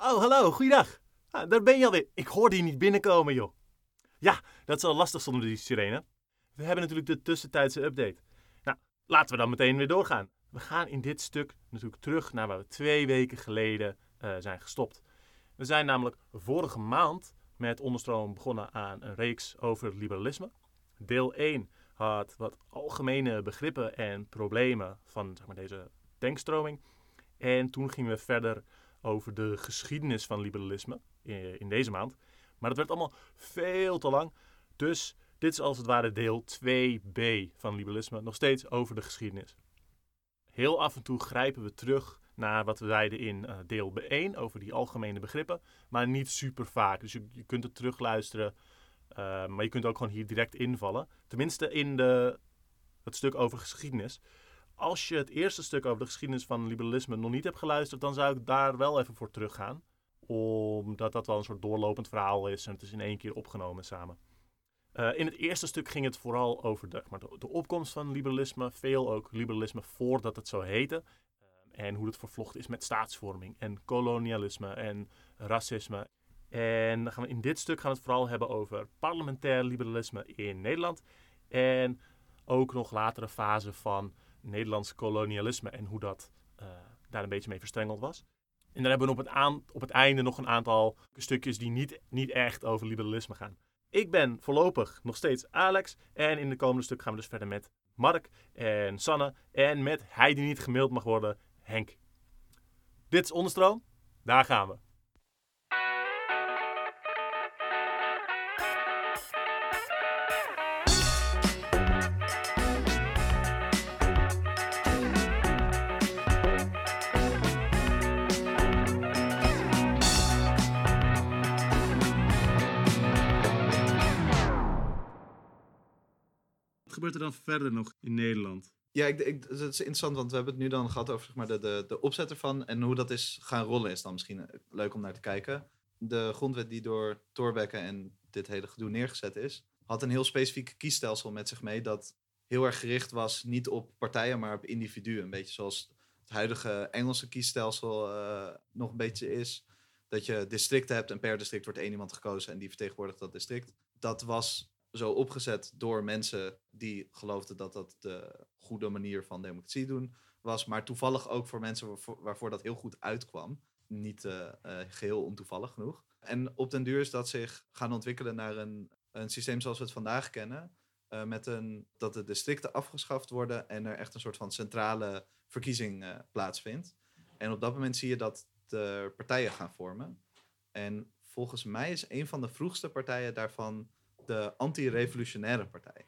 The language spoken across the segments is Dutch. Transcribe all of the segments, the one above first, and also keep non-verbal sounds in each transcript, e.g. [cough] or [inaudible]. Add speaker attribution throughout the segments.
Speaker 1: Oh, hallo, goeiedag. Ah, daar ben je alweer. Ik hoorde je niet binnenkomen, joh. Ja, dat is al lastig zonder die sirene. We hebben natuurlijk de tussentijdse update. Nou, laten we dan meteen weer doorgaan. We gaan in dit stuk natuurlijk terug naar waar we twee weken geleden uh, zijn gestopt. We zijn namelijk vorige maand met onderstroom begonnen aan een reeks over liberalisme. Deel 1 had wat algemene begrippen en problemen van zeg maar, deze denkstroming. En toen gingen we verder over de geschiedenis van liberalisme in, in deze maand. Maar dat werd allemaal veel te lang. Dus dit is als het ware deel 2b van liberalisme, nog steeds over de geschiedenis. Heel af en toe grijpen we terug naar wat we zeiden in uh, deel 1 over die algemene begrippen, maar niet super vaak. Dus je, je kunt het terugluisteren, uh, maar je kunt ook gewoon hier direct invallen. Tenminste in de, het stuk over geschiedenis. Als je het eerste stuk over de geschiedenis van liberalisme nog niet hebt geluisterd, dan zou ik daar wel even voor teruggaan. Omdat dat wel een soort doorlopend verhaal is en het is in één keer opgenomen samen. Uh, in het eerste stuk ging het vooral over de, maar de, opkomst van liberalisme, veel ook liberalisme voordat het zo heette. Uh, en hoe het vervlochten is met staatsvorming en kolonialisme en racisme. En dan gaan we in dit stuk gaan we het vooral hebben over parlementair liberalisme in Nederland. En ook nog latere fase van Nederlands kolonialisme en hoe dat uh, daar een beetje mee verstrengeld was. En dan hebben we op het, aan, op het einde nog een aantal stukjes die niet, niet echt over liberalisme gaan. Ik ben voorlopig nog steeds Alex. En in de komende stuk gaan we dus verder met Mark en Sanne. En met hij die niet gemaild mag worden, Henk. Dit is Onderstroom. Daar gaan we.
Speaker 2: Dan verder nog in Nederland?
Speaker 3: Ja, ik, ik, het is interessant, want we hebben het nu dan gehad over zeg maar, de, de, de opzet ervan. En hoe dat is gaan rollen is dan misschien eh, leuk om naar te kijken. De grondwet die door Thorbecke en dit hele gedoe neergezet is, had een heel specifiek kiesstelsel met zich mee dat heel erg gericht was niet op partijen, maar op individuen. Een beetje zoals het huidige Engelse kiesstelsel uh, nog een beetje is. Dat je districten hebt en per district wordt één iemand gekozen en die vertegenwoordigt dat district. Dat was zo opgezet door mensen die geloofden dat dat de goede manier van democratie doen was. Maar toevallig ook voor mensen waarvoor, dat heel goed uitkwam. Niet uh, uh, geheel ontoevallig genoeg. En op den duur is dat zich gaan ontwikkelen naar een, een systeem zoals we het vandaag kennen. Uh, met een, dat de districten afgeschaft worden en er echt een soort van centrale verkiezing plaatsvindt. En op dat moment zie je dat de partijen gaan vormen. En volgens mij is een van de vroegste partijen daarvan de anti-revolutionaire partij.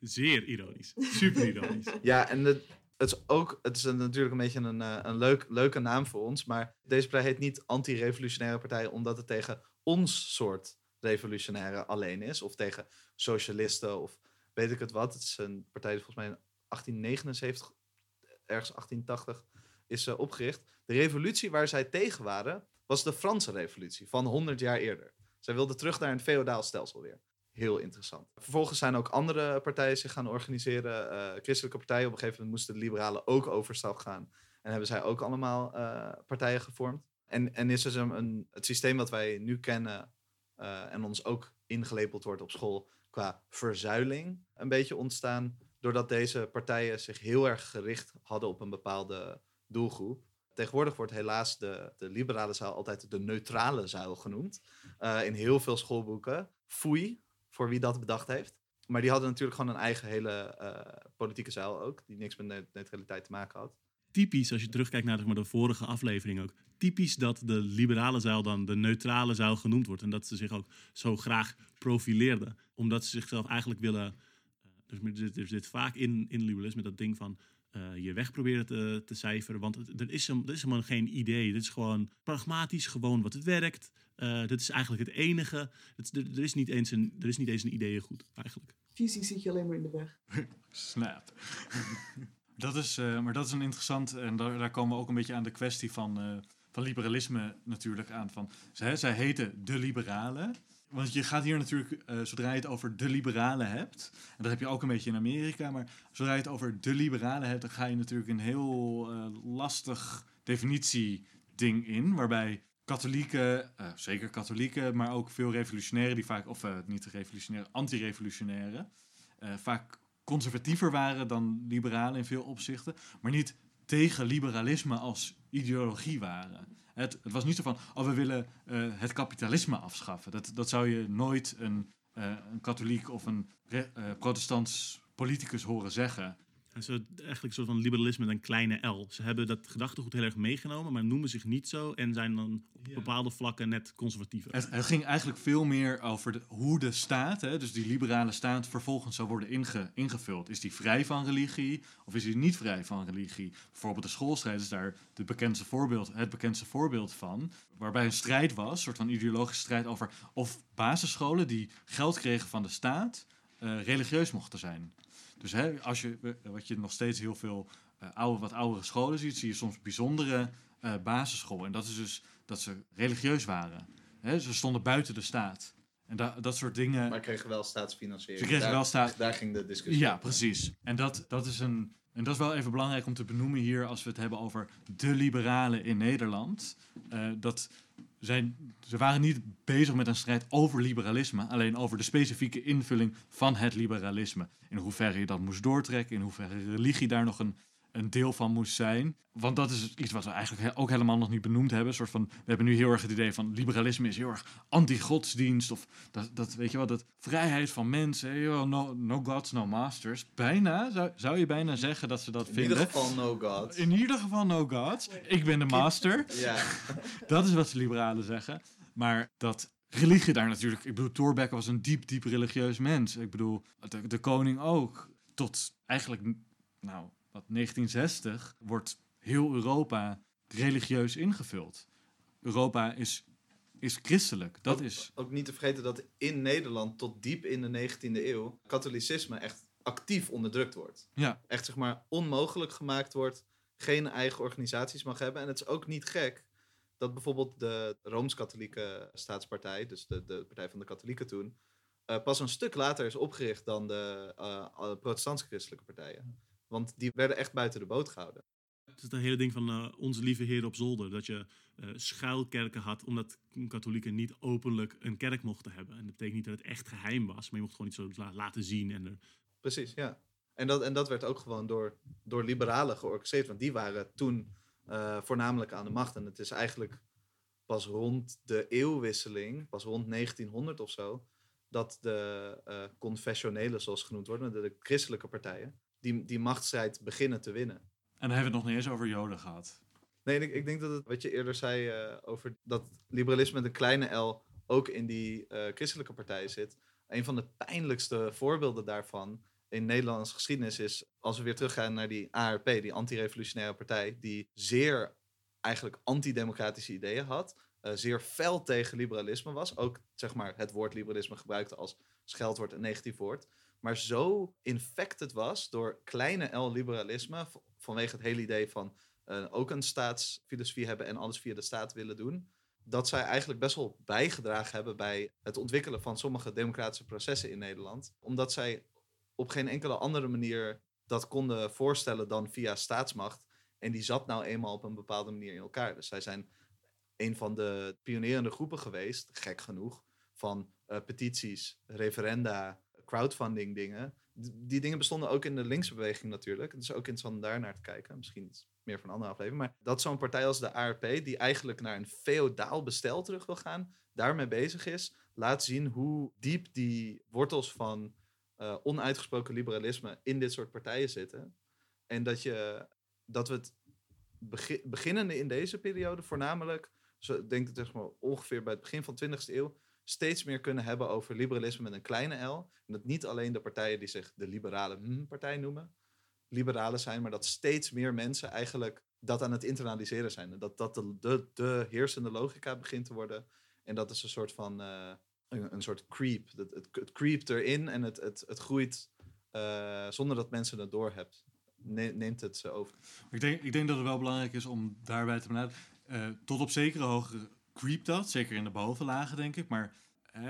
Speaker 2: Zeer ironisch. Super ironisch. [laughs]
Speaker 3: ja, en het, het is ook, het is natuurlijk een beetje een, eh, een leuk, leuke naam voor ons, maar deze partij heet niet anti-revolutionaire partij omdat het tegen ons soort revolutionaire alleen is, of tegen socialisten of weet ik het wat. Het is een partij die volgens mij in 1879, ergens 1880, is uh, opgericht. De revolutie waar zij tegen waren, was de Franse revolutie van 100 jaar eerder. Zij wilden terug naar een feodaal stelsel weer. Heel interessant. Vervolgens zijn ook andere partijen zich gaan organiseren. Uh, christelijke partijen. Op een gegeven moment moesten de liberalen ook overstap gaan. En hebben zij ook allemaal uh, partijen gevormd. En, en is dus een, een, het systeem wat wij nu kennen uh, en ons ook ingelepeld wordt op school qua verzuiling een beetje ontstaan. Doordat deze partijen zich heel erg gericht hadden op een bepaalde doelgroep. Tegenwoordig wordt helaas de, de liberale zuil altijd de neutrale zuil genoemd. Uh, in heel veel schoolboeken. Foei, voor wie dat bedacht heeft. Maar die hadden natuurlijk gewoon een eigen hele uh, politieke zuil ook. Die niks met neutraliteit te maken had.
Speaker 2: Typisch, als je terugkijkt naar de vorige aflevering ook. Typisch dat de liberale zuil dan de neutrale zuil genoemd wordt. En dat ze zich ook zo graag profileerden. Omdat ze zichzelf eigenlijk willen... Uh, dus er zit vaak in, in liberalisme dat ding van uh, je weg proberen te, te cijferen. Want er is, er is helemaal geen idee. Dit is gewoon pragmatisch, gewoon wat het werkt. Uh, dit is eigenlijk het enige. Het, er, er, is niet eens een, er is niet eens een idee goed, eigenlijk.
Speaker 4: Visie zit je alleen maar in de weg. [laughs]
Speaker 5: Snap. [laughs] dat is, uh, maar dat is een interessant... En daar, daar, komen we ook een beetje aan de kwestie van, van liberalisme natuurlijk aan. Van, zij, zij heten de liberalen. Want je gaat hier natuurlijk, uh, zodra je het over de liberalen hebt, en dat heb je ook een beetje in Amerika, maar zodra je het over de liberalen hebt, dan ga je natuurlijk een heel uh, lastig definitie ding in, waarbij katholieken, eh, zeker katholieken, maar ook veel revolutionairen die vaak, of eh, niet revolutionairen, anti-revolutionairen, eh, vaak conservatiever waren dan liberalen in veel opzichten, maar niet tegen liberalisme als ideologie waren. Het, het was niet zo van, oh we willen eh, het kapitalisme afschaffen. Dat, dat zou je nooit een, eh, een katholiek of een eh, protestants politicus horen zeggen.
Speaker 2: En zo, eigenlijk een soort van liberalisme met een kleine L. Ze hebben dat gedachtegoed heel erg meegenomen, maar noemen zich niet zo en zijn dan op bepaalde vlakken net conservatiever.
Speaker 5: Het, het ging eigenlijk veel meer over de, hoe de staat, hè, dus die liberale staat, vervolgens zou worden inge- ingevuld. Is die vrij van religie of is die niet vrij van religie? Bijvoorbeeld de schoolstrijd is daar de bekendste voorbeeld, het bekendste voorbeeld van. Waarbij een strijd was, een soort van ideologische strijd over of basisscholen die geld kregen van de staat, eh, religieus mochten zijn. Dus hè, als je, wat je nog steeds heel veel eh, oude, wat oudere scholen ziet, zie je soms bijzondere eh basisscholen. En dat is dus dat ze religieus waren. Hè, ze stonden buiten de staat. En da- dat soort dingen.
Speaker 3: Maar kregen wel staatsfinanciering.
Speaker 5: Ze kregen
Speaker 3: Daar-
Speaker 5: wel staat-
Speaker 3: Daar ging de discussie.
Speaker 5: Ja, precies. En dat, dat is een. En dat is wel even belangrijk om te benoemen hier als we het hebben over de liberalen in Nederland. Eh, dat zijn, ze waren niet bezig met een strijd over liberalisme, alleen over de specifieke invulling van het liberalisme. In hoeverre je dat moest doortrekken, in hoeverre religie daar nog een, een deel van moest zijn. Want dat is iets wat we eigenlijk ook helemaal nog niet benoemd hebben. Een soort van, we hebben nu heel erg het idee van liberalisme is heel erg anti-godsdienst. Of dat, dat, weet je wel, dat vrijheid van mensen. no, no gods, no masters. Bijna, zou, zou je bijna zeggen dat ze dat
Speaker 3: In
Speaker 5: vinden.
Speaker 3: ieder geval no god.
Speaker 5: In ieder geval no gods. Ik ben de master. [laughs]
Speaker 3: Ja, [laughs]
Speaker 5: Dat is wat de liberalen zeggen. Maar dat religie daar natuurlijk... Ik bedoel, Thorbecke was een diep, diep religieus mens. Ik bedoel, de, de koning ook. Tot eigenlijk, nou, wat 1960 wordt heel Europa religieus ingevuld. Europa is, is christelijk. Dat is...
Speaker 3: ook niet te vergeten dat in Nederland tot diep in de 19e eeuw katholicisme echt actief onderdrukt wordt.
Speaker 5: Ja,
Speaker 3: Echt zeg maar onmogelijk gemaakt wordt, geen eigen organisaties mag hebben. En het is ook niet gek dat bijvoorbeeld de Rooms-Katholieke Staatspartij, dus de, de partij van de katholieken toen, eh, pas een stuk later is opgericht dan de alle protestants-christelijke partijen. Want die werden echt buiten de boot gehouden.
Speaker 2: Het is het hele ding van eh, onze lieve Heer op zolder. Dat je eh, schuilkerken had, omdat katholieken niet openlijk een kerk mochten hebben. En dat betekent niet dat het echt geheim was, maar je mocht gewoon niet zo la- laten zien. En er,
Speaker 3: Precies, ja. En dat, en dat werd ook gewoon door, door liberalen georchestreerd. Want die waren toen eh, voornamelijk aan de macht. En het is eigenlijk pas rond de eeuwwisseling, pas rond 1900 of zo, dat de confessionelen, zoals genoemd worden, de, de christelijke partijen, die, die machtsstrijd beginnen te winnen.
Speaker 5: en dan hebben we het nog niet eens over Joden gehad.
Speaker 3: Nee, ik, ik denk dat het, wat je eerder zei eh, over dat liberalisme met een kleine L ook in die eh, christelijke partijen zit. Een van de pijnlijkste voorbeelden daarvan in Nederlandse geschiedenis is, als we weer teruggaan naar die ARP, die anti-revolutionaire partij, die zeer eigenlijk antidemocratische ideeën had, eh, zeer fel tegen liberalisme was, ook zeg maar het woord liberalisme gebruikte als scheldwoord en negatief woord, maar zo infected was door kleine L liberalisme, v- vanwege het hele idee van eh, ook een staatsfilosofie hebben en alles via de staat willen doen. Dat zij eigenlijk best wel bijgedragen hebben bij het ontwikkelen van sommige democratische processen in Nederland. Omdat zij op geen enkele andere manier dat konden voorstellen dan via staatsmacht. En die zat nou eenmaal op een bepaalde manier in elkaar. Dus zij zijn een van de pionierende groepen geweest, gek genoeg, van eh, petities, referenda, crowdfunding dingen. Die dingen bestonden ook in de linkse beweging natuurlijk. Is ook interessant om daar naar te kijken. Misschien iets meer van een andere aflevering. Maar dat zo'n partij als de ARP, die eigenlijk naar een feodaal bestel terug wil gaan, daarmee bezig is, laat zien hoe diep die wortels van eh, onuitgesproken liberalisme in dit soort partijen zitten. En dat, je, dat we het begi- beginnende in deze periode voornamelijk, ik denk dat zeg maar ongeveer bij het begin van de 20e eeuw, steeds meer kunnen hebben over liberalisme met een kleine L. En dat niet alleen de partijen die zich de liberale partij noemen, liberalen zijn, maar dat steeds meer mensen eigenlijk dat aan het internaliseren zijn. Dat dat de, de, de heersende logica begint te worden. En dat is een soort van eh, een, soort creep. Het, het, creept erin en het, het, het groeit eh, zonder dat mensen het doorhebt. Ne- neemt het ze over.
Speaker 5: Ik denk, ik denk dat het wel belangrijk is om daarbij te benadrukken. eh, tot op zekere hoogte creep dat, zeker in de bovenlagen denk ik. Maar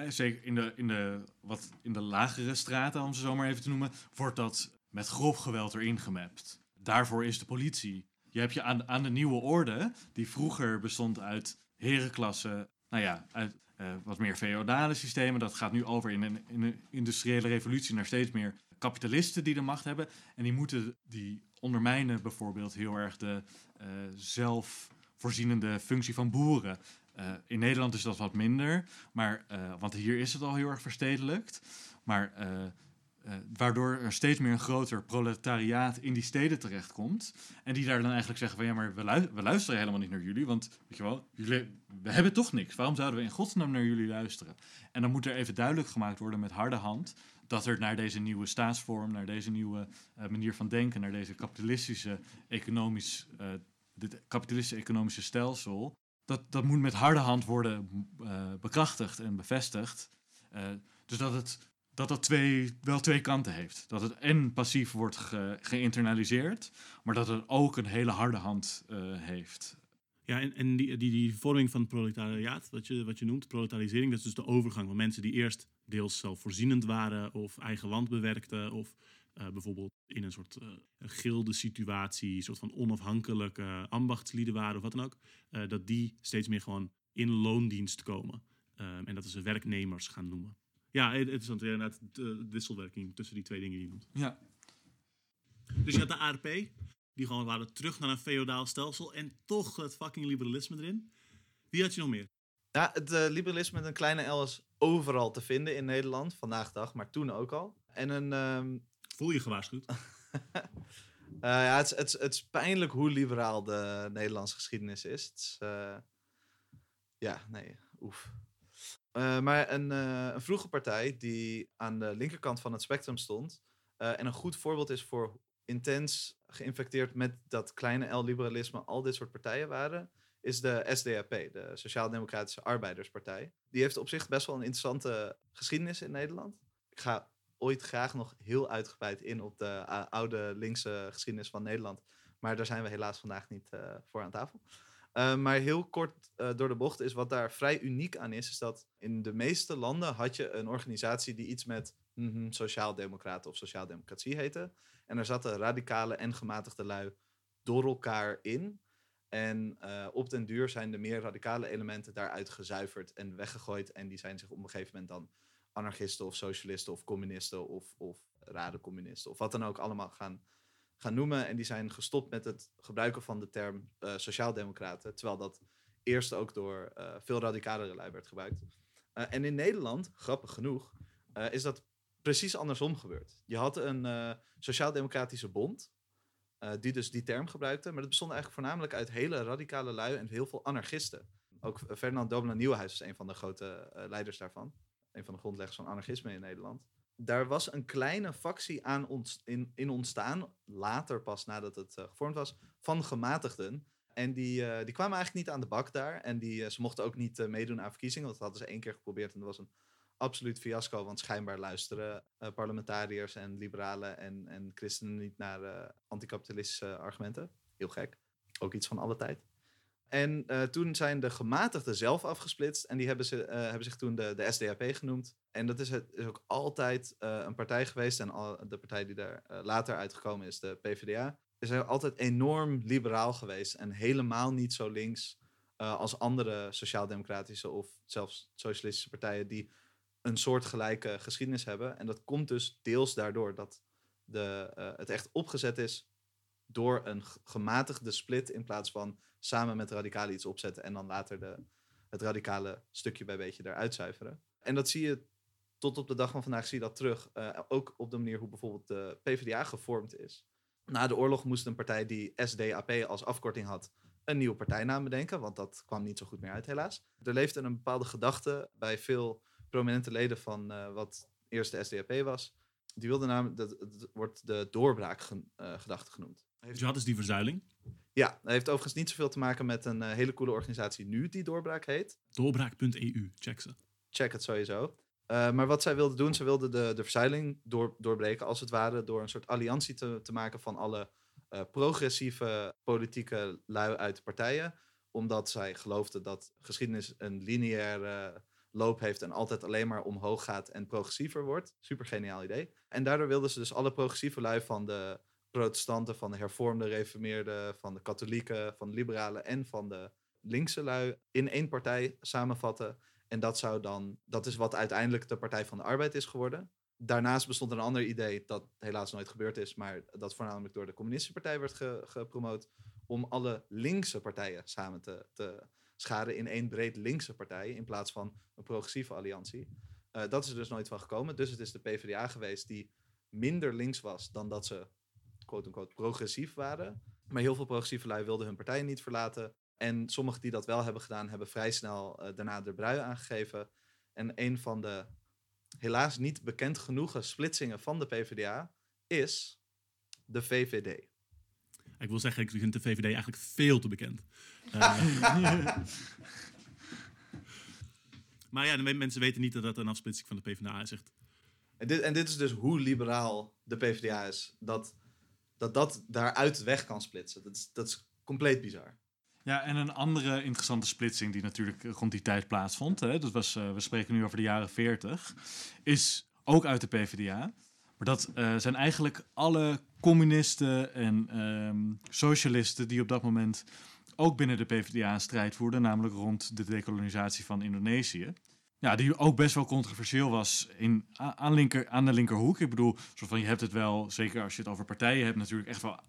Speaker 5: zeker in de, in, de, wat, in de lagere straten, om ze zo maar even te noemen, wordt dat met grof geweld erin gemapt. Daarvoor is de politie. je hebt je aan, aan de nieuwe orde, die vroeger bestond uit herenklassen, nou ja, uit eh, wat meer feodale systemen. Dat gaat nu over in een, in een industriële revolutie naar steeds meer kapitalisten die de macht hebben. En die moeten, die ondermijnen bijvoorbeeld heel erg de eh, zelfvoorzienende functie van boeren. Eh, in Nederland is dat wat minder, maar, eh, want hier is het al heel erg verstedelijkt. Maar eh, waardoor er steeds meer een groter proletariaat in die steden terechtkomt. En die daar dan eigenlijk zeggen van ja, maar we, lu- we luisteren helemaal niet naar jullie. Want weet je wel, jullie, we hebben toch niks. Waarom zouden we in godsnaam naar jullie luisteren? En dan moet er even duidelijk gemaakt worden met harde hand dat er naar deze nieuwe staatsvorm, naar deze nieuwe manier van denken, naar deze kapitalistische economisch, eh, dit kapitalistische economische stelsel, dat, dat moet met harde hand worden eh, bekrachtigd en bevestigd. Eh, dus dat het dat dat twee, wel twee kanten heeft. Dat het en passief wordt ge- geïnternaliseerd, maar dat het ook een hele harde hand eh, heeft.
Speaker 2: Ja, en, en die, die, die vorming van het proletariaat, wat je, wat je noemt, proletarisering, dat is dus de overgang van mensen die eerst deels zelfvoorzienend waren of eigen land bewerkten of eh, bijvoorbeeld in een soort eh gilde situatie, een soort van onafhankelijke ambachtslieden waren of wat dan ook, eh, dat die steeds meer gewoon in loondienst komen. Ehm, en dat ze werknemers gaan noemen. Ja, is dan inderdaad de wisselwerking tussen die twee dingen die je noemt.
Speaker 5: Ja.
Speaker 2: Dus je had de ARP, die gewoon waren terug naar een feodaal stelsel en toch het fucking liberalisme erin. Wie had je nog meer?
Speaker 3: Ja, het eh, liberalisme met een kleine L is overal te vinden in Nederland, vandaag de dag, maar toen ook al. En een, ehm,
Speaker 2: Voel je gewaarschuwd? [laughs]
Speaker 3: eh, ja, het, het, het is pijnlijk hoe liberaal de Nederlandse geschiedenis is. Eh, ja, nee, oef. Eh, maar een, een vroege partij die aan de linkerkant van het spectrum stond en een goed voorbeeld is voor intens geïnfecteerd met dat kleine L-liberalisme al dit soort partijen waren, is de SDAP, de Sociaal-Democratische Arbeiderspartij. Die heeft op zich best wel een interessante geschiedenis in Nederland. Ik ga ooit graag nog heel uitgebreid in op de eh, oude linkse geschiedenis van Nederland. Maar daar zijn we helaas vandaag niet eh, voor aan tafel. Uh, maar heel kort door de bocht is wat daar vrij uniek aan is, is dat in de meeste landen had je een organisatie die iets met mm, sociaaldemocraten of sociaaldemocratie heette. En er zaten radicale en gematigde lui door elkaar in. En op den duur zijn de meer radicale elementen daaruit gezuiverd en weggegooid. En die zijn zich op een gegeven moment dan anarchisten of socialisten of communisten of, of communisten of wat dan ook allemaal gaan, gaan noemen. En die zijn gestopt met het gebruiken van de term uh, sociaaldemocraten. Terwijl dat eerst ook door uh, veel radicalere lui werd gebruikt. Uh, en in Nederland, grappig genoeg, is dat precies andersom gebeurd. Je had een sociaal-democratische bond. Die dus die term gebruikte. Maar dat bestond eigenlijk voornamelijk uit hele radicale lui en heel veel anarchisten. Ook Ferdinand Dobelen Nieuwenhuis is een van de grote leiders daarvan. Een van de grondleggers van anarchisme in Nederland. Daar was een kleine factie aan in, ontstaan, later pas nadat het uh, gevormd was, van gematigden. En die, uh, die kwamen eigenlijk niet aan de bak daar. En die, uh, ze mochten ook niet meedoen aan verkiezingen, want dat hadden ze één keer geprobeerd en dat was een absoluut fiasco. Want schijnbaar luisteren parlementariërs en liberalen en, en christenen niet naar anticapitalistische argumenten. Heel gek. Ook iets van alle tijd. En uh, toen zijn de gematigden zelf afgesplitst. En die hebben, ze, hebben zich toen de, de SDAP genoemd. En dat is, het, is ook altijd een partij geweest. En al, de partij die daar later uitgekomen is, de PvdA. Is altijd enorm liberaal geweest. En helemaal niet zo links als andere sociaal-democratische of zelfs socialistische partijen. die een soortgelijke geschiedenis hebben. En dat komt dus deels daardoor dat de, het echt opgezet is door een gematigde split in plaats van samen met radicalen iets opzetten en dan later de, het radicale stukje bij beetje eruit zuiveren. En dat zie je tot op de dag van vandaag zie je dat terug. Uh, ook op de manier hoe bijvoorbeeld de PvdA gevormd is. Na de oorlog moest een partij die SDAP als afkorting had een nieuwe partijnaam bedenken, want dat kwam niet zo goed meer uit helaas. Er leefde een bepaalde gedachte bij veel prominente leden van uh, wat eerst de SDAP was. Die wilden namelijk, dat, wordt de doorbraakgedachte uh, genoemd.
Speaker 2: Dus je had dus die verzuiling?
Speaker 3: Ja, dat heeft overigens niet zoveel te maken met een uh, hele coole organisatie nu die Doorbraak heet.
Speaker 2: Doorbraak.eu, check ze.
Speaker 3: Check het sowieso. Uh, maar wat zij wilden doen, ze wilden de, de verzuiling door, doorbreken, als het ware, door een soort alliantie te, te maken van alle uh, progressieve politieke lui uit de partijen. Omdat zij geloofden dat geschiedenis een lineaire loop heeft en altijd alleen maar omhoog gaat en progressiever wordt. Super geniaal idee. En daardoor wilden ze dus alle progressieve lui van de protestanten, van de hervormden, reformeerden, van de katholieken, van de liberalen en van de linkse lui in één partij samenvatten. En dat zou dan, dat is wat uiteindelijk de Partij van de Arbeid is geworden. Daarnaast bestond een ander idee, dat helaas nooit gebeurd is, maar dat voornamelijk door de Communistische Partij werd ge- gepromoot, om alle linkse partijen samen te, te scharen in één breed linkse partij, in plaats van een progressieve alliantie. Eh, dat is er dus nooit van gekomen. Dus het is de PvdA geweest die minder links was dan dat ze quote-unquote progressief waren. Maar heel veel progressieve lui wilden hun partijen niet verlaten. En sommigen die dat wel hebben gedaan, hebben vrij snel eh, daarna de brui aangegeven. En een van de helaas niet bekend genoegen splitsingen van de PvdA is de VVD.
Speaker 2: Ik wil zeggen, ik vind de VVD eigenlijk veel te bekend. Eh, [laughs] maar ja, de me- mensen weten niet dat dat een afsplitsing van de PvdA is. Echt.
Speaker 3: En dit, en dit is dus hoe liberaal de PvdA is. Dat dat, dat daaruit weg kan splitsen. Dat is, dat is compleet bizar.
Speaker 5: Ja, en een andere interessante splitsing die natuurlijk rond die tijd plaatsvond, hè, dat was, eh, we spreken nu over de jaren 40, is ook uit de PvdA. Maar dat eh, zijn eigenlijk alle communisten en ehm, socialisten die op dat moment ook binnen de PvdA een strijd voerden, namelijk rond de dekolonisatie van Indonesië. Ja, die ook best wel controversieel was in, aan, linker, aan de linkerhoek. Ik bedoel, soort van, je hebt het wel, zeker als je het over partijen hebt, natuurlijk echt wel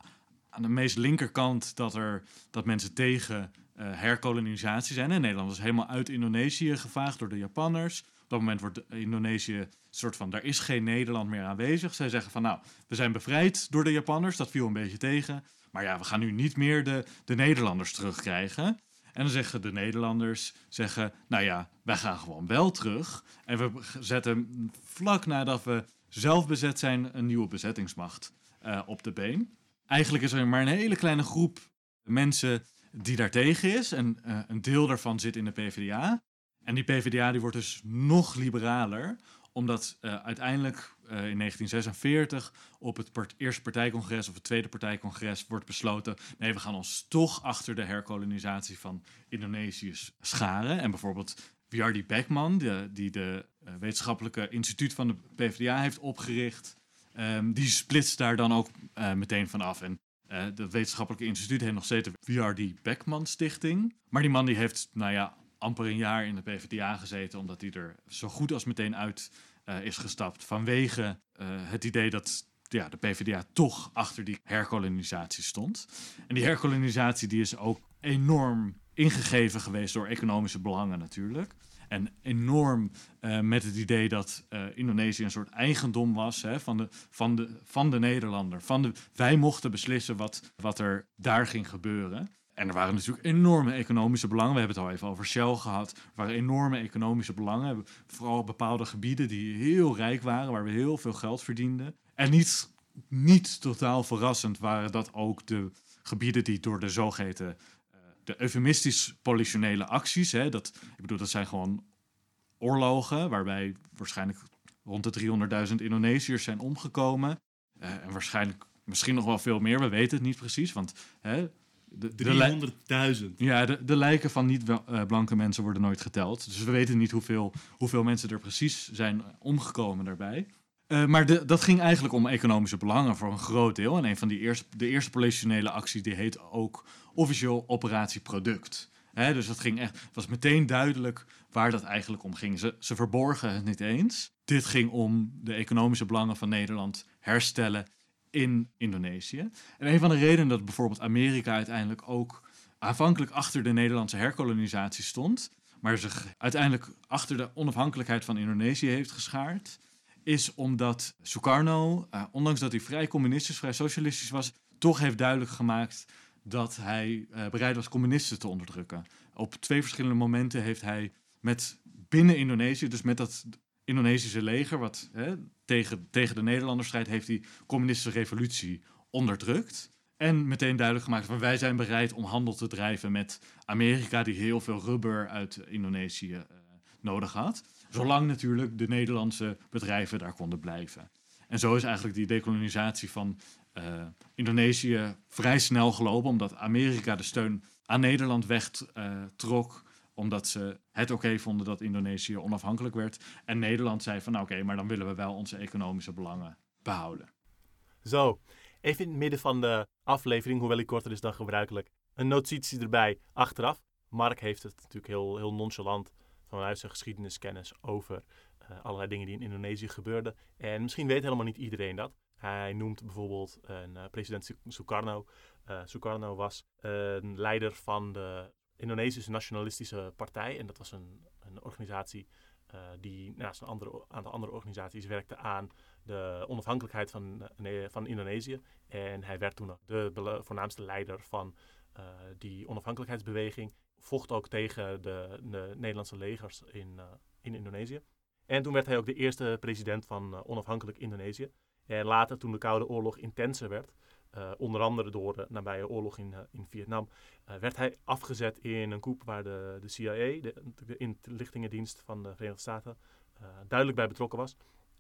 Speaker 5: aan de meest linkerkant dat, er, dat mensen tegen eh, herkolonisatie zijn. En Nederland was helemaal uit Indonesië gevaagd door de Japanners. Op dat moment wordt Indonesië soort van, daar is geen Nederland meer aanwezig. Zij zeggen van, nou, we zijn bevrijd door de Japanners. Dat viel een beetje tegen. Maar ja, we gaan nu niet meer de, de Nederlanders terugkrijgen. En dan zeggen de Nederlanders, zeggen, nou ja, wij gaan gewoon wel terug. En we zetten vlak nadat we zelf bezet zijn, een nieuwe bezettingsmacht eh, op de been. Eigenlijk is er maar een hele kleine groep mensen die daartegen is. En eh, een deel daarvan zit in de PvdA. En die PvdA die wordt dus nog liberaler, omdat eh, uiteindelijk eh, in 1946 op het eerste partijcongres of het tweede partijcongres wordt besloten: nee, we gaan ons toch achter de herkolonisatie van Indonesië scharen. En bijvoorbeeld Wiardi Beckman, die de eh, wetenschappelijke instituut van de PvdA heeft opgericht, ehm, die splitst daar dan ook meteen van af. En het wetenschappelijke instituut heeft nog steeds de W.R.D. Beckman Stichting. Maar die man die heeft, nou ja, amper een jaar in de PvdA gezeten, omdat hij er zo goed als meteen uit eh, is gestapt. Vanwege eh, het idee dat ja, de PvdA toch achter die herkolonisatie stond. En die herkolonisatie die is ook enorm ingegeven geweest door economische belangen natuurlijk. En enorm eh, met het idee dat Indonesië een soort eigendom was hè, van, de, van, de, van de Nederlander. Van de, wij mochten beslissen wat, wat er daar ging gebeuren. En er waren natuurlijk enorme economische belangen. We hebben het al even over Shell gehad. Er waren enorme economische belangen. Vooral bepaalde gebieden die heel rijk waren, waar we heel veel geld verdienden. En niet, niet totaal verrassend waren dat ook de gebieden die door de zogeheten eh, de eufemistisch politionele acties, hè, dat, ik bedoel, dat zijn gewoon oorlogen waarbij waarschijnlijk rond de 300.000 Indonesiërs zijn omgekomen. Eh, en waarschijnlijk misschien nog wel veel meer, we weten het niet precies. Want hè, de, de, li-
Speaker 2: 300.000.
Speaker 5: ja, de, de lijken van niet-blanke mensen worden nooit geteld. Dus we weten niet hoeveel, hoeveel mensen er precies zijn omgekomen daarbij. Eh, maar de, dat ging eigenlijk om economische belangen voor een groot deel. En een van die eerste, de eerste politionele actie die heet ook officieel Operatie Product. Hè, dus dat ging echt, het was meteen duidelijk waar dat eigenlijk om ging. Ze, ze verborgen het niet eens. Dit ging om de economische belangen van Nederland herstellen in Indonesië. En een van de redenen dat bijvoorbeeld Amerika uiteindelijk ook aanvankelijk achter de Nederlandse herkolonisatie stond, maar zich uiteindelijk achter de onafhankelijkheid van Indonesië heeft geschaard, is omdat Sukarno, eh, ondanks dat hij vrij communistisch, vrij socialistisch was, toch heeft duidelijk gemaakt dat hij eh, bereid was communisten te onderdrukken. Op twee verschillende momenten heeft hij met binnen Indonesië, dus met dat Indonesische leger, wat hè, tegen, tegen de Nederlanders strijdt, heeft hij communistische revolutie onderdrukt. En meteen duidelijk gemaakt van wij zijn bereid om handel te drijven met Amerika, die heel veel rubber uit Indonesië eh, nodig had. Zolang natuurlijk de Nederlandse bedrijven daar konden blijven. En zo is eigenlijk die dekolonisatie van eh, Indonesië vrij snel gelopen, omdat Amerika de steun aan Nederland wegtrok, omdat ze het oké vonden dat Indonesië onafhankelijk werd. En Nederland zei van nou, oké, maar dan willen we wel onze economische belangen behouden.
Speaker 1: Zo. Even in het midden van de aflevering, hoewel die korter is dan gebruikelijk, een notitie erbij achteraf. Mark heeft het natuurlijk heel, heel nonchalant vanuit zijn geschiedeniskennis over eh, allerlei dingen die in Indonesië gebeurden. En misschien weet helemaal niet iedereen dat. Hij noemt bijvoorbeeld een eh, president Su- Sukarno. Eh, Sukarno was een leider van de Indonesische Nationalistische Partij. En dat was een, een organisatie eh, die naast een andere, aantal andere organisaties werkte aan de onafhankelijkheid van, eh, van Indonesië. En hij werd toen de voornaamste leider van eh, die onafhankelijkheidsbeweging. Vocht ook tegen de, de Nederlandse legers in, in Indonesië. En toen werd hij ook de eerste president van onafhankelijk Indonesië. En later, toen de Koude Oorlog intenser werd, eh, onder andere door de nabije oorlog in, eh, in Vietnam, eh, werd hij afgezet in een coup waar de, de CIA, de, inlichtingendienst van de Verenigde Staten, eh, duidelijk bij betrokken was.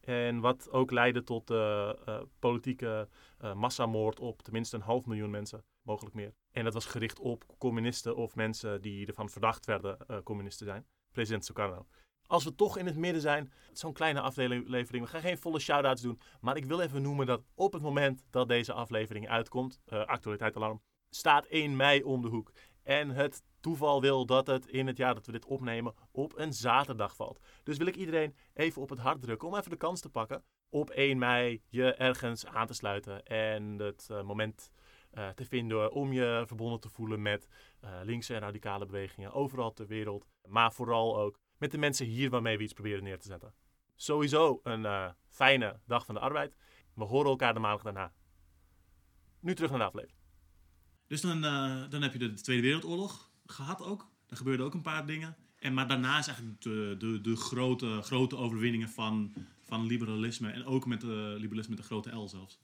Speaker 1: En wat ook leidde tot de eh, politieke eh, massamoord op tenminste een half miljoen mensen, mogelijk meer. En dat was gericht op communisten of mensen die ervan verdacht werden eh, communisten te zijn. President Sukarno. Als we toch in het midden zijn, zo'n kleine aflevering, we gaan geen volle shout-outs doen, maar ik wil even noemen dat op het moment dat deze aflevering uitkomt, eh actualiteitsalarm, staat 1 mei om de hoek. En het toeval wil dat het in het jaar dat we dit opnemen op een zaterdag valt. Dus wil ik iedereen even op het hart drukken om even de kans te pakken op 1 mei je ergens aan te sluiten en het eh, moment eh, te vinden om je verbonden te voelen met linkse en radicale bewegingen overal ter wereld. Maar vooral ook met de mensen hier waarmee we iets proberen neer te zetten. Sowieso een eh, fijne dag van de arbeid. We horen elkaar de maandag daarna. Nu terug naar de aflevering.
Speaker 2: Dus dan, eh, dan heb je de Tweede Wereldoorlog gehad ook. Er gebeurden ook een paar dingen. En, maar daarna is eigenlijk de, de, de grote, grote overwinningen van, van liberalisme. En ook met de liberalisme met de grote L zelfs.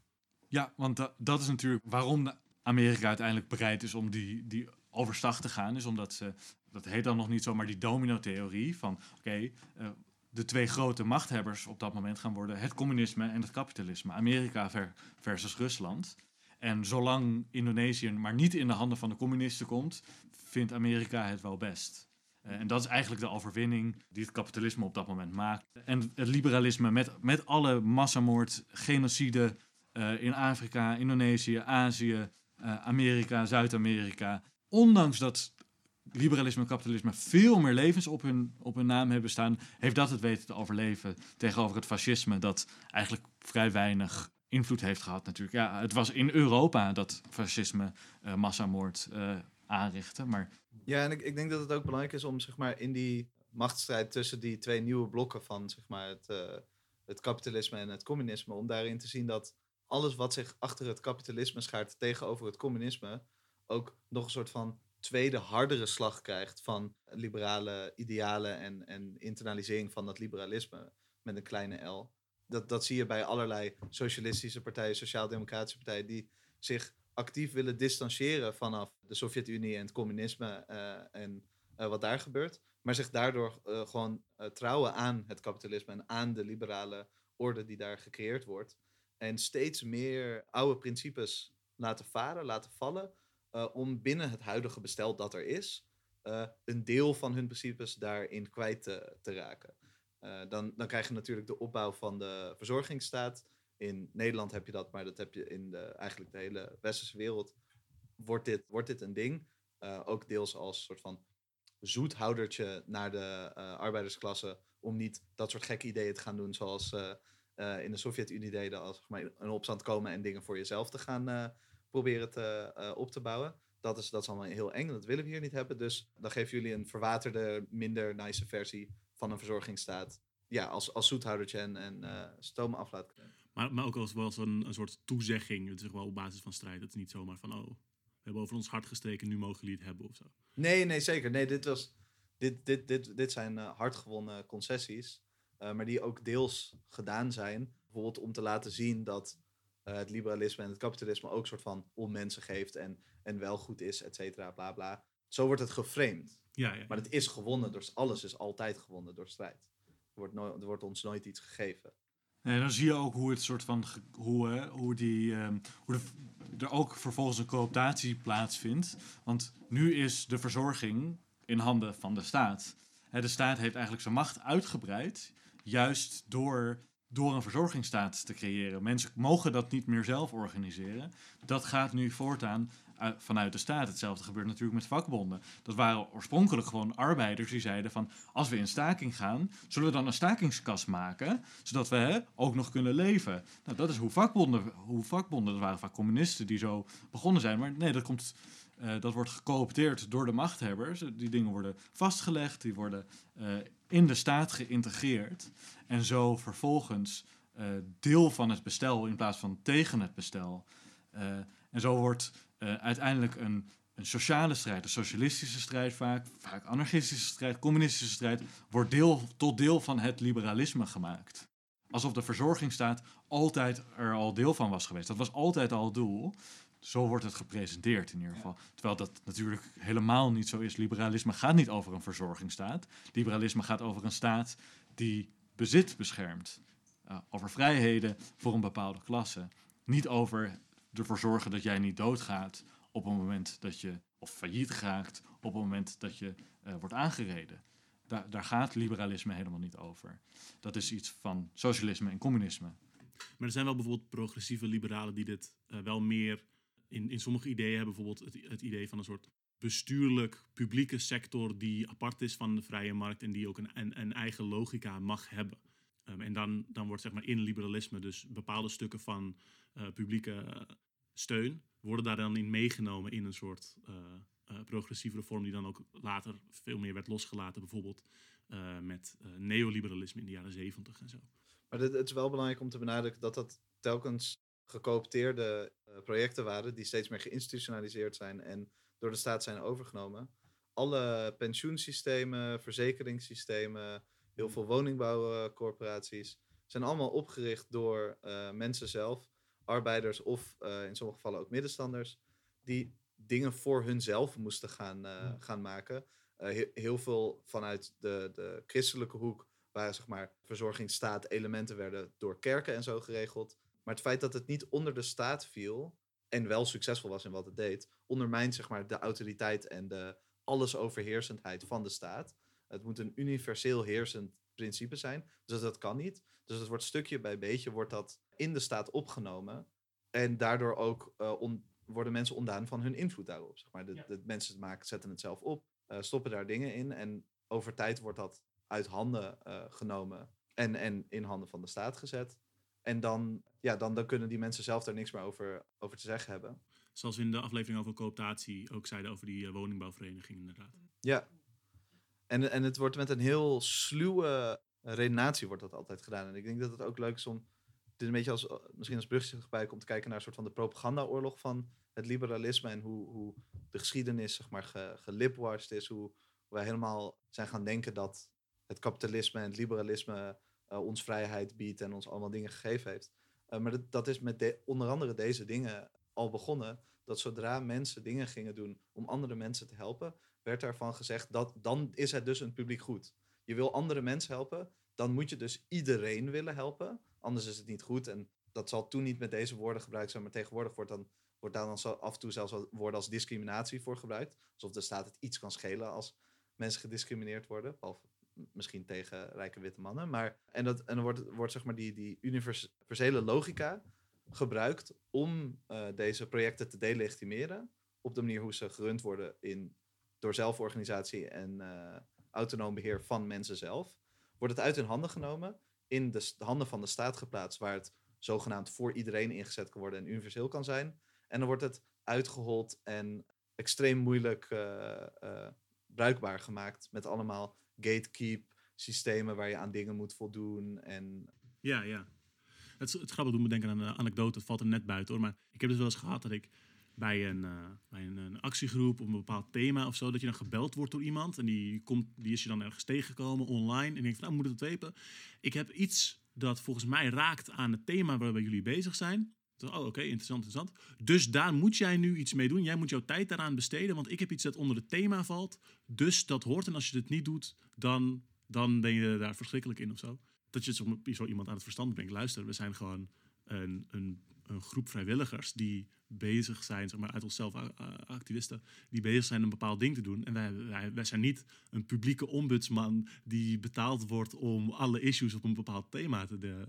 Speaker 5: Ja, want da- dat is natuurlijk waarom Amerika uiteindelijk bereid is om die, die overstag te gaan. Is omdat ze, dat heet dan nog niet zo, maar die domino-theorie van oké, eh, de twee grote machthebbers op dat moment gaan worden het communisme en het kapitalisme. Amerika ver- versus Rusland. En zolang Indonesië maar niet in de handen van de communisten komt, vindt Amerika het wel best. Eh, en dat is eigenlijk de overwinning die het kapitalisme op dat moment maakt. En het liberalisme met, met alle massamoord, genocide eh, in Afrika, Indonesië, Azië, Amerika, Zuid-Amerika. Ondanks dat liberalisme en kapitalisme veel meer levens op hun, op hun naam hebben staan, heeft dat het weten te overleven tegenover het fascisme, dat eigenlijk vrij weinig invloed heeft gehad natuurlijk. Ja, het was in Europa dat fascisme eh, massamoord eh aanrichtte, maar
Speaker 3: Ja, en ik, ik denk dat het ook belangrijk is om zeg maar, in die machtsstrijd tussen die twee nieuwe blokken van zeg maar, het, eh, het kapitalisme en het communisme, om daarin te zien dat alles wat zich achter het kapitalisme schaart tegenover het communisme, ook nog een soort van tweede hardere slag krijgt van liberale idealen en, en internalisering van dat liberalisme met een kleine L. Dat, dat zie je bij allerlei socialistische partijen, sociaal-democratische partijen, die zich actief willen distancieren vanaf de Sovjet-Unie en het communisme eh, en eh, wat daar gebeurt. Maar zich daardoor eh, gewoon trouwen aan het kapitalisme en aan de liberale orde die daar gecreëerd wordt. En steeds meer oude principes laten varen, laten vallen. Eh, om binnen het huidige bestel dat er is, eh, een deel van hun principes daarin kwijt te, raken. Eh, dan, dan krijg je natuurlijk de opbouw van de verzorgingsstaat. In Nederland heb je dat, maar dat heb je in de, eigenlijk de hele westerse wereld. Wordt dit, wordt dit een ding? Ook deels als soort van zoethoudertje naar de arbeidersklasse. Om niet dat soort gekke ideeën te gaan doen zoals eh, in de Sovjet-Unie deden. Als zeg maar, een opstand komen en dingen voor jezelf te gaan proberen te, eh, op te bouwen. Dat is, dat is allemaal heel eng en dat willen we hier niet hebben. Dus dan geven jullie een verwaterde, minder nice versie van een verzorgingsstaat. Ja, als, als zoethoudertje en, en eh af kunnen.
Speaker 2: Maar, maar ook als wel als een, een soort toezegging. Het is wel op basis van strijd. Het is niet zomaar van, oh, we hebben over ons hart gestreken, nu mogen jullie het hebben of zo.
Speaker 3: Nee, nee, zeker. Nee, dit, was, dit, dit, dit, dit zijn eh, hardgewonnen concessies. eh, maar die ook deels gedaan zijn. Bijvoorbeeld om te laten zien dat eh, het liberalisme en het kapitalisme ook soort van onmensen geeft. En, en wel goed is, et cetera, bla bla. Zo wordt het geframed.
Speaker 2: Ja, ja.
Speaker 3: Maar het is gewonnen door alles is altijd gewonnen door strijd. Er wordt, nooit, er wordt ons nooit iets gegeven.
Speaker 5: En dan zie je ook hoe het soort van hoe, hè, hoe die ehm, hoe de, er ook vervolgens een cooptatie plaatsvindt. Want nu is de verzorging in handen van de staat. De staat heeft eigenlijk zijn macht uitgebreid, juist door door een verzorgingsstaat te creëren. Mensen mogen dat niet meer zelf organiseren. Dat gaat nu voortaan uh, vanuit de staat. Hetzelfde gebeurt natuurlijk met vakbonden. Dat waren oorspronkelijk gewoon arbeiders die zeiden van... als we in staking gaan, zullen we dan een stakingskas maken... zodat we hè, ook nog kunnen leven. Nou, dat is hoe vakbonden, hoe vakbonden... dat waren vaak communisten die zo begonnen zijn. Maar nee, dat, komt, uh, dat wordt gecoopteerd door de machthebbers. Die dingen worden vastgelegd, die worden uh, in de staat geïntegreerd. En zo vervolgens uh, deel van het bestel in plaats van tegen het bestel. en zo wordt uh, uiteindelijk een, een sociale strijd, een socialistische strijd vaak, vaak anarchistische strijd, communistische strijd, wordt deel, tot deel van het liberalisme gemaakt. Alsof de verzorgingsstaat altijd er al deel van was geweest. Dat was altijd al het doel. Zo wordt het gepresenteerd in ieder geval. Terwijl dat natuurlijk helemaal niet zo is. Liberalisme gaat niet over een verzorgingsstaat. Liberalisme gaat over een staat die bezit beschermt. Uh, over vrijheden voor een bepaalde klasse. Niet over ervoor zorgen dat jij niet doodgaat op het moment dat je, of failliet raakt, op het moment dat je uh, wordt aangereden. Daar, daar gaat liberalisme helemaal niet over. Dat is iets van socialisme en communisme.
Speaker 1: Maar er zijn wel bijvoorbeeld progressieve liberalen die dit uh, wel meer in, in sommige ideeën hebben. Bijvoorbeeld het, het idee van een soort bestuurlijk publieke sector die apart is van de vrije markt en die ook een, een, eigen logica mag hebben. Um, en dan, dan wordt zeg maar in liberalisme dus bepaalde stukken van uh, publieke steun worden daar dan in meegenomen in een soort uh, progressieve reform die dan ook later veel meer werd losgelaten, bijvoorbeeld met neoliberalisme in de jaren zeventig en zo.
Speaker 3: Maar het is wel belangrijk om te benadrukken dat dat telkens gecoopteerde projecten waren die steeds meer geïnstitutionaliseerd zijn en door de staat zijn overgenomen. Alle pensioensystemen, verzekeringssystemen, heel veel woningbouwcorporaties zijn allemaal opgericht door uh, mensen zelf, arbeiders of uh, in sommige gevallen ook middenstanders, die dingen voor hunzelf moesten gaan, uh, gaan maken. He heel veel vanuit de, de christelijke hoek, waar zeg maar verzorgingsstaat elementen werden door kerken en zo geregeld. Maar het feit dat het niet onder de staat viel en wel succesvol was in wat het deed, ondermijnt zeg maar de autoriteit en de allesoverheersendheid van de staat. Het moet een universeel heersend principe zijn. Dus dat kan niet. Dus het wordt stukje bij beetje wordt dat in de staat opgenomen. En daardoor ook uh, on, worden mensen ontdaan van hun invloed daarop. Zeg maar. de, ja. de mensen maken, zetten het zelf op, uh, stoppen daar dingen in. En over tijd wordt dat uit handen uh, genomen en, en in handen van de staat gezet. En dan, ja, dan, dan kunnen die mensen zelf daar niks meer over, over te zeggen hebben.
Speaker 1: Zoals we in de aflevering over cooptatie ook zeiden over die woningbouwvereniging inderdaad.
Speaker 3: Ja, en, en het wordt met een heel sluwe redenatie wordt dat altijd gedaan. En ik denk dat het ook leuk is om dit een beetje als, misschien als brugje bij om te kijken naar een soort van de propagandaoorlog van het liberalisme en hoe, hoe de geschiedenis zeg maar ge, gelipwashed is, hoe wij helemaal zijn gaan denken dat het kapitalisme en het liberalisme ons vrijheid biedt en ons allemaal dingen gegeven heeft. Uh, maar dat, dat is met de, onder andere deze dingen al begonnen. Dat zodra mensen dingen gingen doen om andere mensen te helpen, werd ervan gezegd dat dan is het dus een publiek goed. Je wil andere mensen helpen, dan moet je dus iedereen willen helpen. Anders is het niet goed. En dat zal toen niet met deze woorden gebruikt zijn, maar tegenwoordig wordt, dan, wordt daar dan af en toe zelfs woorden als discriminatie voor gebruikt. Alsof de staat het iets kan schelen als mensen gediscrimineerd worden. Behalve misschien tegen rijke witte mannen. Maar, en, dat, en dan wordt, wordt zeg maar die, die universele logica gebruikt om uh, deze projecten te delegitimeren. Op de manier hoe ze gerund worden in, door zelforganisatie en uh, autonoom beheer van mensen zelf. Wordt het uit hun handen genomen, in de handen van de staat geplaatst, waar het zogenaamd voor iedereen ingezet kan worden en universeel kan zijn. En dan wordt het uitgehold en extreem moeilijk uh, bruikbaar gemaakt met allemaal gatekeep systemen waar je aan dingen moet voldoen. En...
Speaker 1: Ja, ja. Het, het grappige doet me denken aan een anekdote, valt er net buiten hoor. Maar ik heb dus wel eens gehad dat ik bij een, uh, bij een, actiegroep op een bepaald thema of zo, dat je dan gebeld wordt door iemand en die, komt, die is je dan ergens tegengekomen online en denkt van nou moet het weten. Ik heb iets dat volgens mij raakt aan het thema waarbij jullie bezig zijn. Oh, oké, interessant, interessant. Dus daar moet jij nu iets mee doen. Jij moet jouw tijd daaraan besteden, want ik heb iets dat onder het thema valt. Dus dat hoort. En als je het niet doet, dan, dan ben je daar verschrikkelijk in of zo. Dat je zo, iemand aan het verstand brengt. Luister, we zijn gewoon een, een, een groep vrijwilligers die bezig zijn, zeg maar, uit onszelf activisten, die bezig zijn een bepaald ding te doen. En wij, wij, zijn niet een publieke ombudsman die betaald wordt om alle issues op een bepaald thema te,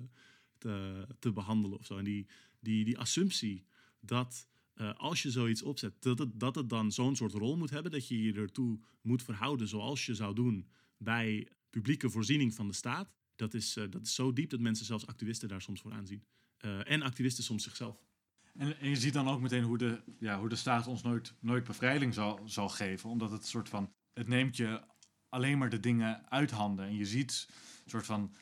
Speaker 2: te, te behandelen of zo. En die, die, die assumptie dat eh, als je zoiets opzet, dat het, dat het dan zo'n soort rol moet hebben, dat je je ertoe moet verhouden zoals je zou doen bij publieke voorziening van de staat, dat is, eh, dat is zo diep dat mensen zelfs activisten daar soms voor aanzien. Eh, en activisten soms zichzelf.
Speaker 5: En, en je ziet dan ook meteen hoe de, ja, hoe de staat ons nooit, nooit bevrijding zal, zal geven. Omdat het soort van. Het neemt je alleen maar de dingen uit handen. En je ziet soort van.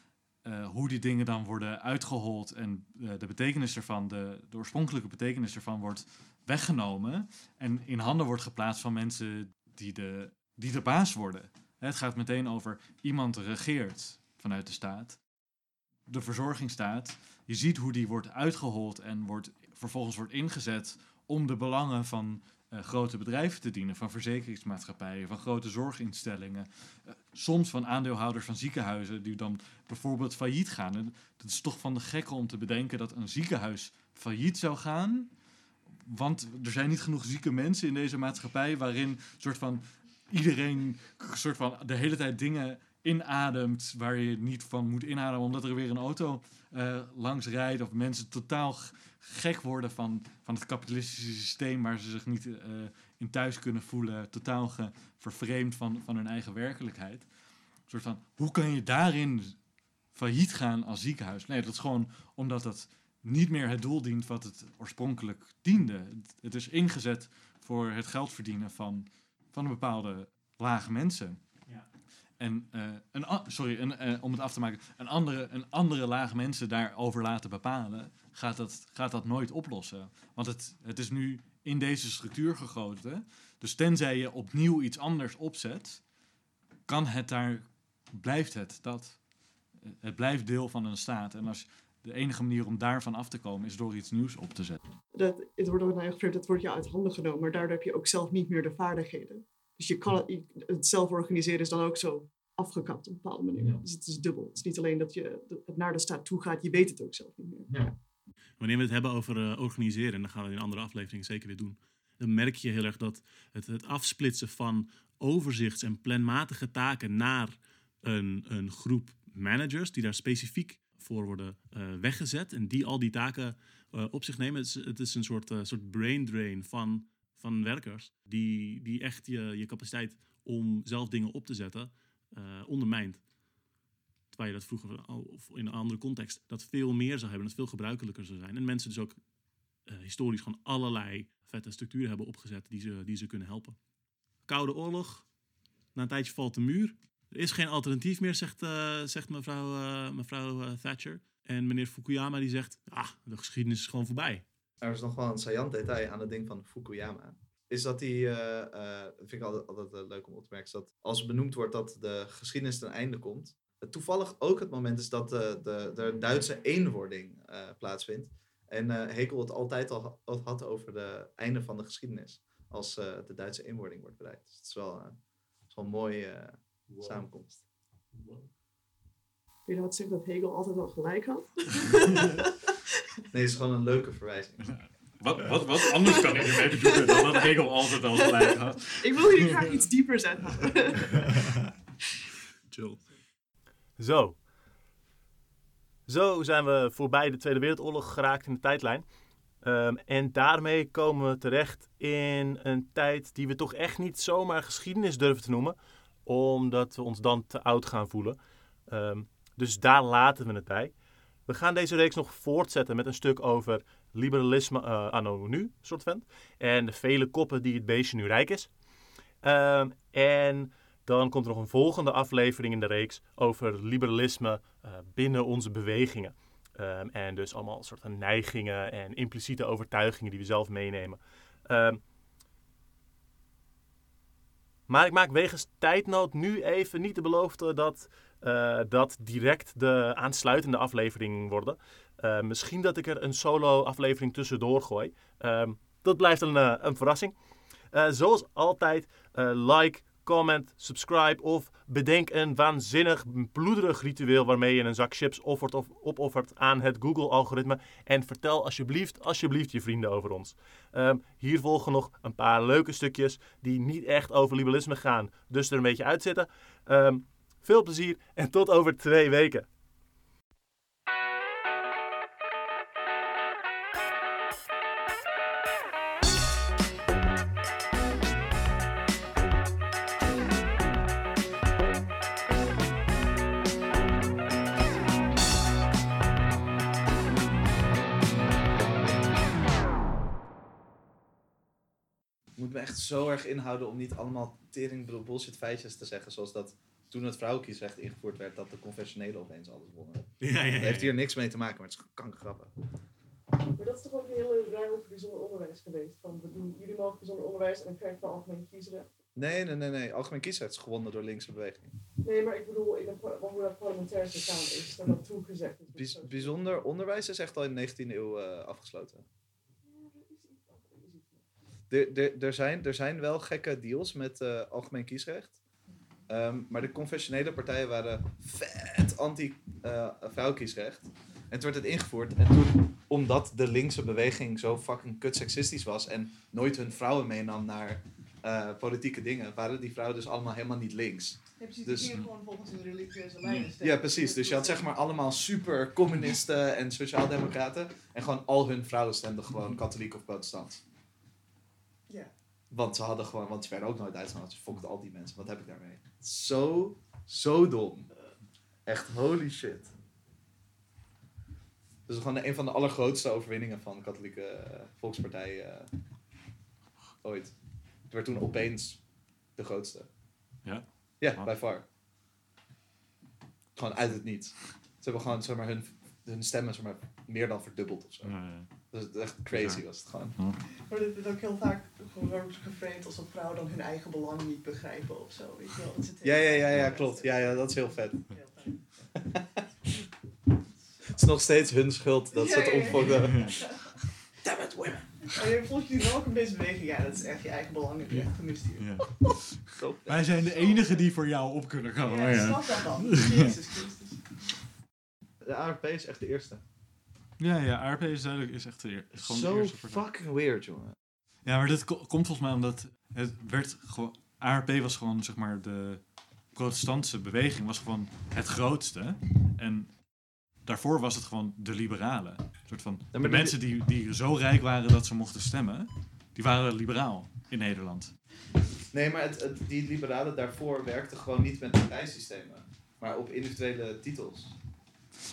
Speaker 5: Eh, hoe die dingen dan worden uitgehold en eh, de betekenis ervan, de, oorspronkelijke betekenis ervan wordt weggenomen en in handen wordt geplaatst van mensen die de, die de baas worden. Het gaat meteen over iemand regeert vanuit de staat, de verzorgingsstaat. Je ziet hoe die wordt uitgehold en wordt, vervolgens wordt ingezet om de belangen van grote bedrijven te dienen, van verzekeringsmaatschappijen, van grote zorginstellingen, eh, soms van aandeelhouders van ziekenhuizen die dan bijvoorbeeld failliet gaan. Dat is toch van de gekke om te bedenken dat een ziekenhuis failliet zou gaan, want er zijn niet genoeg zieke mensen in deze maatschappij waarin soort van iedereen soort van de hele tijd dingen inademt waar je niet van moet inademen omdat er weer een auto eh, langs rijdt of mensen totaal gek worden van, van het kapitalistische systeem waar ze zich niet eh, in thuis kunnen voelen, totaal vervreemd van, van hun eigen werkelijkheid. Een soort van, hoe kan je daarin failliet gaan als ziekenhuis? Nee, dat is gewoon omdat dat niet meer het doel dient wat het oorspronkelijk diende. Het, is ingezet voor het geld verdienen van, van een bepaalde lage mensen. En eh, een, a- sorry, een, eh, om het af te maken, een andere, een andere laag mensen daarover laten bepalen, gaat dat, gaat dat nooit oplossen. Want het, het is nu in deze structuur gegoten. Dus tenzij je opnieuw iets anders opzet, kan het daar, blijft het dat. Eh, Het blijft deel van een staat. En als de enige manier om daarvan af te komen is door iets nieuws op te zetten.
Speaker 4: Dat, het wordt ook dat wordt je uit handen genomen, maar daardoor heb je ook zelf niet meer de vaardigheden. Dus je kan het, zelf organiseren is dan ook zo afgekapt op een bepaalde manier.
Speaker 3: Ja.
Speaker 4: Dus het is dubbel. Het is niet alleen dat je het naar de staat toe gaat, je weet het ook zelf niet meer.
Speaker 2: Wanneer we het hebben over eh, organiseren, en dat gaan we in andere afleveringen zeker weer doen, dan merk je heel erg dat het, het afsplitsen van overzichts- en planmatige taken naar een, een groep managers die daar specifiek voor worden eh, weggezet en die al die taken eh, op zich nemen. Het is, het is een soort, eh, soort brain drain van, van werkers die, die echt je, je capaciteit om zelf dingen op te zetten eh, ondermijnt. Terwijl je dat vroeger of in een andere context dat veel meer zou hebben, dat veel gebruikelijker zou zijn. En mensen dus ook eh, historisch gewoon allerlei vette structuren hebben opgezet die ze, die ze kunnen helpen. Koude oorlog, na een tijdje valt de muur. Er is geen alternatief meer, zegt, eh, zegt mevrouw, mevrouw Thatcher. En meneer Fukuyama die zegt, ah, de geschiedenis is gewoon voorbij.
Speaker 3: Er is nog wel een saillant detail aan het ding van Fukuyama. Is dat die, eh, eh, dat vind ik altijd, altijd eh, leuk om op te merken, is dat als benoemd wordt dat de geschiedenis ten einde komt, het toevallig ook het moment is dat de, de, de Duitse eenwording eh, plaatsvindt. En eh Hegel het altijd al ha- had over de einde van de geschiedenis, als eh, de Duitse eenwording wordt bereikt. Dus het is wel, eh, het is wel een mooie eh, samenkomst.
Speaker 4: Wil je zeggen dat Hegel altijd al gelijk had? [laughs]
Speaker 3: Nee, het is gewoon een leuke verwijzing.
Speaker 5: Wat, wat, wat anders kan ik ermee bedoelen dan dat Hegel altijd al gelijk had?
Speaker 4: Ik wil hier graag iets dieper zetten.
Speaker 2: Chill.
Speaker 1: Zo. Zo zijn we voorbij de Tweede Wereldoorlog geraakt in de tijdlijn. Ehm, en daarmee komen we terecht in een tijd die we toch echt niet zomaar geschiedenis durven te noemen. Omdat we ons dan te oud gaan voelen. Ehm, dus daar laten we het bij. We gaan deze reeks nog voortzetten met een stuk over liberalisme eh, anno nu, soort van. En de vele koppen die het beestje nu rijk is. Ehm, en dan komt er nog een volgende aflevering in de reeks over liberalisme eh, binnen onze bewegingen. Ehm, en dus allemaal soorten neigingen en impliciete overtuigingen die we zelf meenemen. Ehm, maar ik maak wegens tijdnood nu even niet de belofte dat eh, dat direct de aansluitende aflevering worden. Eh, misschien dat ik er een solo aflevering tussendoor gooi. Ehm, dat blijft een, eh, een verrassing. Zoals altijd, like, comment, subscribe of bedenk een waanzinnig bloederig ritueel waarmee je een zak chips offert of opoffert aan het Google-algoritme. En vertel alsjeblieft, alsjeblieft je vrienden over ons. Ehm, hier volgen nog een paar leuke stukjes die niet echt over liberalisme gaan, dus er een beetje uitzitten. Ehm, veel plezier en tot over twee weken.
Speaker 3: Moet me echt zo erg inhouden om niet allemaal tering bullshit feitjes te zeggen, zoals dat toen het vrouwenkiesrecht ingevoerd werd, dat de conventionele opeens alles wonnen. [laughs]
Speaker 2: Ja, ja,
Speaker 3: Dat
Speaker 2: ja.
Speaker 3: heeft hier niks mee te maken, maar het is kankergrappig.
Speaker 4: Maar dat is toch ook een hele ruim over bijzonder onderwijs geweest. Van, we doen, jullie mogen bijzonder onderwijs en dan krijg je van algemeen kiesrecht.
Speaker 3: Nee, nee, nee, nee. Algemeen kiesrecht is gewonnen door linkse beweging.
Speaker 4: Nee, maar ik bedoel, in de, par- hoe dat parlementair gegaan is, dat dat toen gezegd is.
Speaker 3: Bijz- bijzonder onderwijs is echt al in de 19e eeuw eh, afgesloten. Er, er, er, zijn, er zijn wel gekke deals met eh, algemeen kiesrecht. Ehm, maar de conventionele partijen waren vet anti-vrouwenkiesrecht. en toen werd het ingevoerd. En toen, omdat de linkse beweging zo fucking kut seksistisch was... en nooit hun vrouwen meenam naar eh, politieke dingen... waren die vrouwen dus allemaal helemaal niet links.
Speaker 4: Ja, precies.
Speaker 3: Dus-
Speaker 4: die gewoon volgens hun religieuze lijnen
Speaker 3: Ja, precies. Dus je had zeg maar allemaal super communisten en sociaaldemocraten. En gewoon al hun vrouwen stemden gewoon katholiek of protestant.
Speaker 4: Ja.
Speaker 3: Want ze hadden gewoon, want ze werden ook nooit uitgenodigd. Dus fuck al die mensen. Wat heb ik daarmee? Zo, zo dom. Echt holy shit. Dus gewoon een van de allergrootste overwinningen van de katholieke eh, volkspartij eh, ooit. Het werd toen opeens de grootste.
Speaker 5: Ja?
Speaker 3: Ja, by far. Gewoon uit het niets. Ze hebben gewoon zeg maar, hun, hun stemmen zeg maar, meer dan verdubbeld of zo.
Speaker 5: Ja, ja.
Speaker 3: Dat is echt crazy was het gewoon.
Speaker 4: Maar dit wordt ook heel vaak gewoon geframed als dat vrouwen dan hun eigen belang niet begrijpen of zo. Weet je wel? Dat zit
Speaker 3: Ja, ja, ja, ja, klopt. Ja, ja, dat is heel vet.
Speaker 4: Heel.
Speaker 3: Het is nog steeds hun schuld dat ze het
Speaker 4: Ja, ja, ja.
Speaker 3: opfokken. [laughs] Damn it, women.
Speaker 4: Maar je jullie wel ook een deze beweging. Ja, dat is echt je eigen belang. Dat je.
Speaker 5: Ja. Wij zijn de enigen die voor jou op kunnen komen.
Speaker 4: Ja,
Speaker 5: Ja,
Speaker 4: snap dat dan. [laughs] Jezus Christus.
Speaker 3: De ARP is echt de eerste.
Speaker 5: ja, ja ARP is duidelijk is echt de, is gewoon de
Speaker 3: Zo
Speaker 5: eerste partij.
Speaker 3: fucking weird, jongen.
Speaker 5: Ja, maar dit ko- komt volgens mij omdat het werd gewoon... ARP was gewoon, zeg maar, de protestantse beweging was gewoon het grootste. En daarvoor was het gewoon de liberalen. Een soort van, de
Speaker 3: de-
Speaker 5: mensen die, die zo rijk waren dat ze mochten stemmen, die waren liberaal in Nederland.
Speaker 3: Nee, maar het, het, die liberalen daarvoor werkten gewoon niet met partijsystemen. Maar op individuele titels.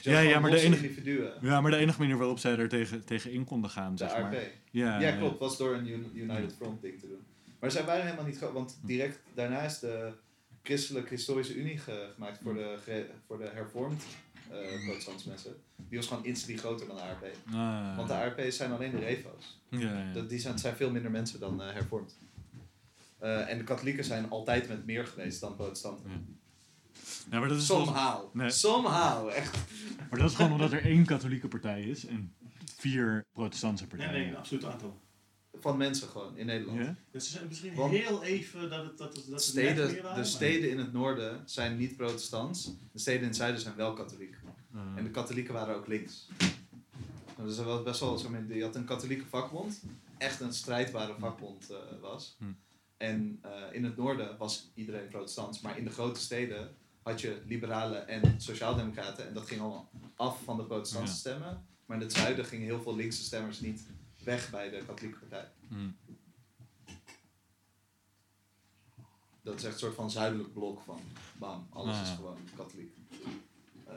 Speaker 5: Ja, ja, maar de enige-
Speaker 3: individuen.
Speaker 5: Ja, maar de enige manier waarop zij er tegen, tegen in konden gaan,
Speaker 3: De
Speaker 5: zeg maar. Ja,
Speaker 3: Ja, klopt. Was door een Un- United Front ding te doen. Maar zij waren helemaal niet groot, want direct daarna is de Christelijke Historische Unie ge- gemaakt voor de, ge- voor de hervormd eh protestantse mensen. Die was gewoon instantly groter dan de ARP.
Speaker 5: Ah,
Speaker 3: Want de ARP's zijn alleen de refo's.
Speaker 5: ja, ja.
Speaker 3: Dat, die zijn, zijn veel minder mensen dan eh, hervormd. Eh, en de katholieken zijn altijd met meer geweest dan protestanten.
Speaker 5: Ja, maar dat is. Nee.
Speaker 3: Somehow, echt.
Speaker 5: Maar dat is gewoon omdat er één katholieke partij is en vier protestantse
Speaker 2: Nee,
Speaker 5: partijen.
Speaker 2: nee, een absoluut aantal.
Speaker 3: Van mensen gewoon in Nederland.
Speaker 5: Ja?
Speaker 2: Dus er zijn misschien
Speaker 3: Want-
Speaker 2: heel even dat het, dat het, dat
Speaker 3: Steden,
Speaker 2: waren,
Speaker 3: de
Speaker 2: maar-
Speaker 3: steden in het noorden zijn niet protestants. De steden in het zuiden zijn wel katholiek.
Speaker 5: Ah.
Speaker 3: En de katholieken waren ook links. Er was best wel, je had een katholieke vakbond, echt een strijdbare vakbond eh, was.
Speaker 5: Hm.
Speaker 3: En eh, in het noorden was iedereen protestants, maar in de grote steden had je liberalen en sociaaldemocraten. En dat ging allemaal af van de protestantse
Speaker 5: Ja.
Speaker 3: stemmen. Maar in het zuiden gingen heel veel linkse stemmers niet weg bij de katholieke partij.
Speaker 5: Hm.
Speaker 3: Dat is echt een soort van zuidelijk blok van bam, alles
Speaker 5: Ah,
Speaker 3: is
Speaker 5: ja.
Speaker 3: gewoon katholiek. Eh,